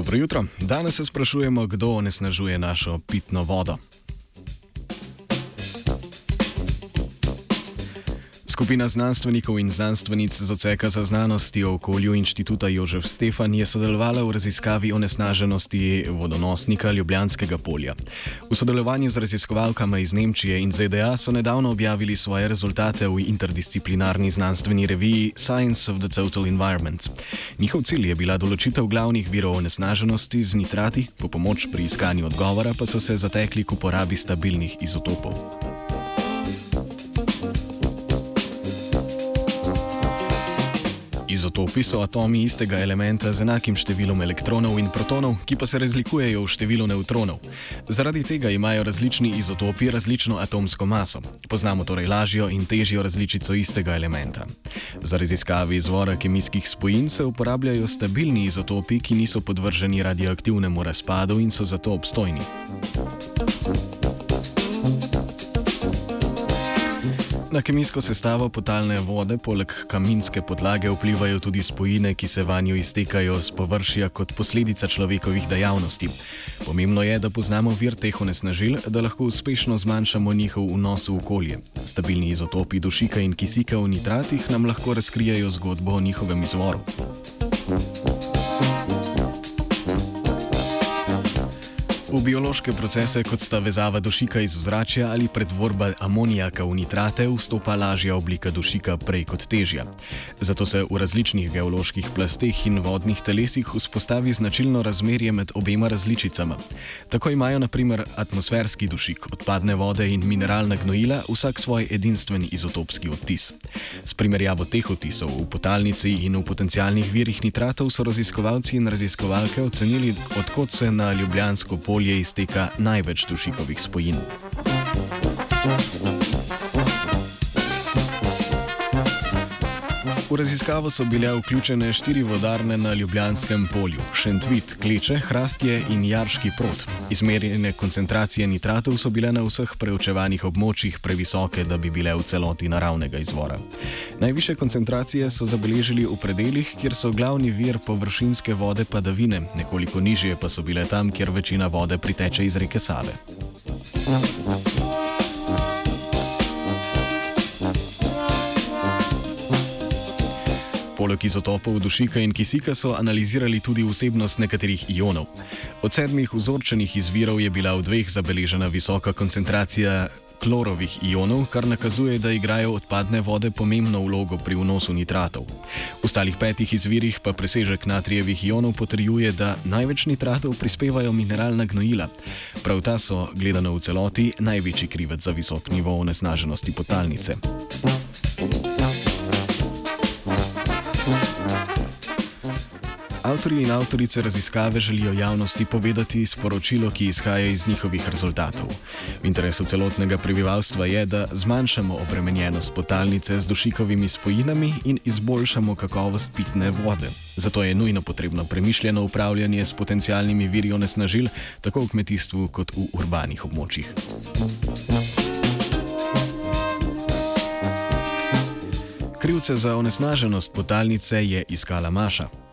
Dobro jutro. Danes se sprašujemo, kdo onesnažuje našo pitno vodo. Skupina znanstvenikov in znanstvenic z oceka za znanosti o okolju inštituta Jožef Stefan je sodelovala v raziskavi onesnaženosti vodonosnika Ljubljanskega polja. V sodelovanju z raziskovalkami iz Nemčije in ZDA so nedavno objavili svoje rezultate v interdisciplinarni znanstveni reviji Science of the Total Environment. Njihov cilj je bila določitev glavnih virov onesnaženosti z nitrati, po pomoč pri iskanju odgovora pa so se zatekli k uporabi stabilnih izotopov. Izotopi so atomi istega elementa z enakim številom elektronov in protonov, ki pa se razlikujejo v številu nevtronov. Zaradi tega imajo različni izotopi različno atomsko maso. Poznamo torej lažjo in težjo različico istega elementa. Za raziskave izvora kemijskih spojin se uporabljajo stabilni izotopi, ki niso podvrženi radioaktivnemu razpadu in so zato obstojni. Na kemijsko sestavo potalne vode poleg kaminske podlage vplivajo tudi spojine, ki se vanjo iztekajo z površja kot posledica človekovih dejavnosti. Pomembno je, da poznamo vir teh onesnažil, da lahko uspešno zmanjšamo njihov vnos v okolje. Stabilni izotopi dušika in kisika v nitratih nam lahko razkrijajo zgodbo o njihovem izvoru. V biološke procese, kot sta vezava dušika iz ozračja ali pretvorba amonijaka v nitrate, vstopa lažja oblika dušika prej kot težja. Zato se v različnih geoloških plasteh in vodnih telesih vzpostavi značilno razmerje med obema različicama. Tako imajo na primer atmosferski dušik, odpadne vode in mineralna gnojila vsak svoj edinstven izotopski odtis. S primerjavo teh odtisov v potalnici in v potencialnih virih nitratov so raziskovalci in raziskovalke ocenili, odkot se na ljubljansko polje polje izteka največ dušikovih spojin. V raziskavo so bile vključene štiri vodarne na Ljubljanskem polju: Šentvit, Kleče, Hrastje in Jarški prot. Izmerjene koncentracije nitratov so bile na vseh preučevanih območjih previsoke, da bi bile v celoti naravnega izvora. Najviše koncentracije so zabeležili v predeljih, kjer so glavni vir površinske vode padavine, nekoliko nižje pa so bile tam, kjer večina vode priteče iz reke Save. Poleg izotopov dušika in kisika so analizirali tudi vsebnost nekaterih ionov. Od sedmih vzorčenih izvirov je bila v dveh zabeležena visoka koncentracija klorovih ionov, kar nakazuje, da igrajo odpadne vode pomembno vlogo pri vnosu nitratov. V ostalih petih izvirih pa presežek natrijevih ionov potrjuje, da največ nitratov prispevajo mineralna gnojila. Prav ta so, gledano v celoti, največji krivec za visok nivo onesnaženosti potalnice. Avtori in avtorice raziskave želijo javnosti povedati sporočilo, ki izhaja iz njihovih rezultatov. V interesu celotnega prebivalstva je, da zmanjšamo obremenjenost potalnice z dušikovimi spojinami in izboljšamo kakovost pitne vode. Zato je nujno potrebno premišljeno upravljanje s potencijalnimi viri onesnažil, tako v kmetijstvu kot v urbanih območjih. Krivce za onesnaženost potalnice je iskala Maša.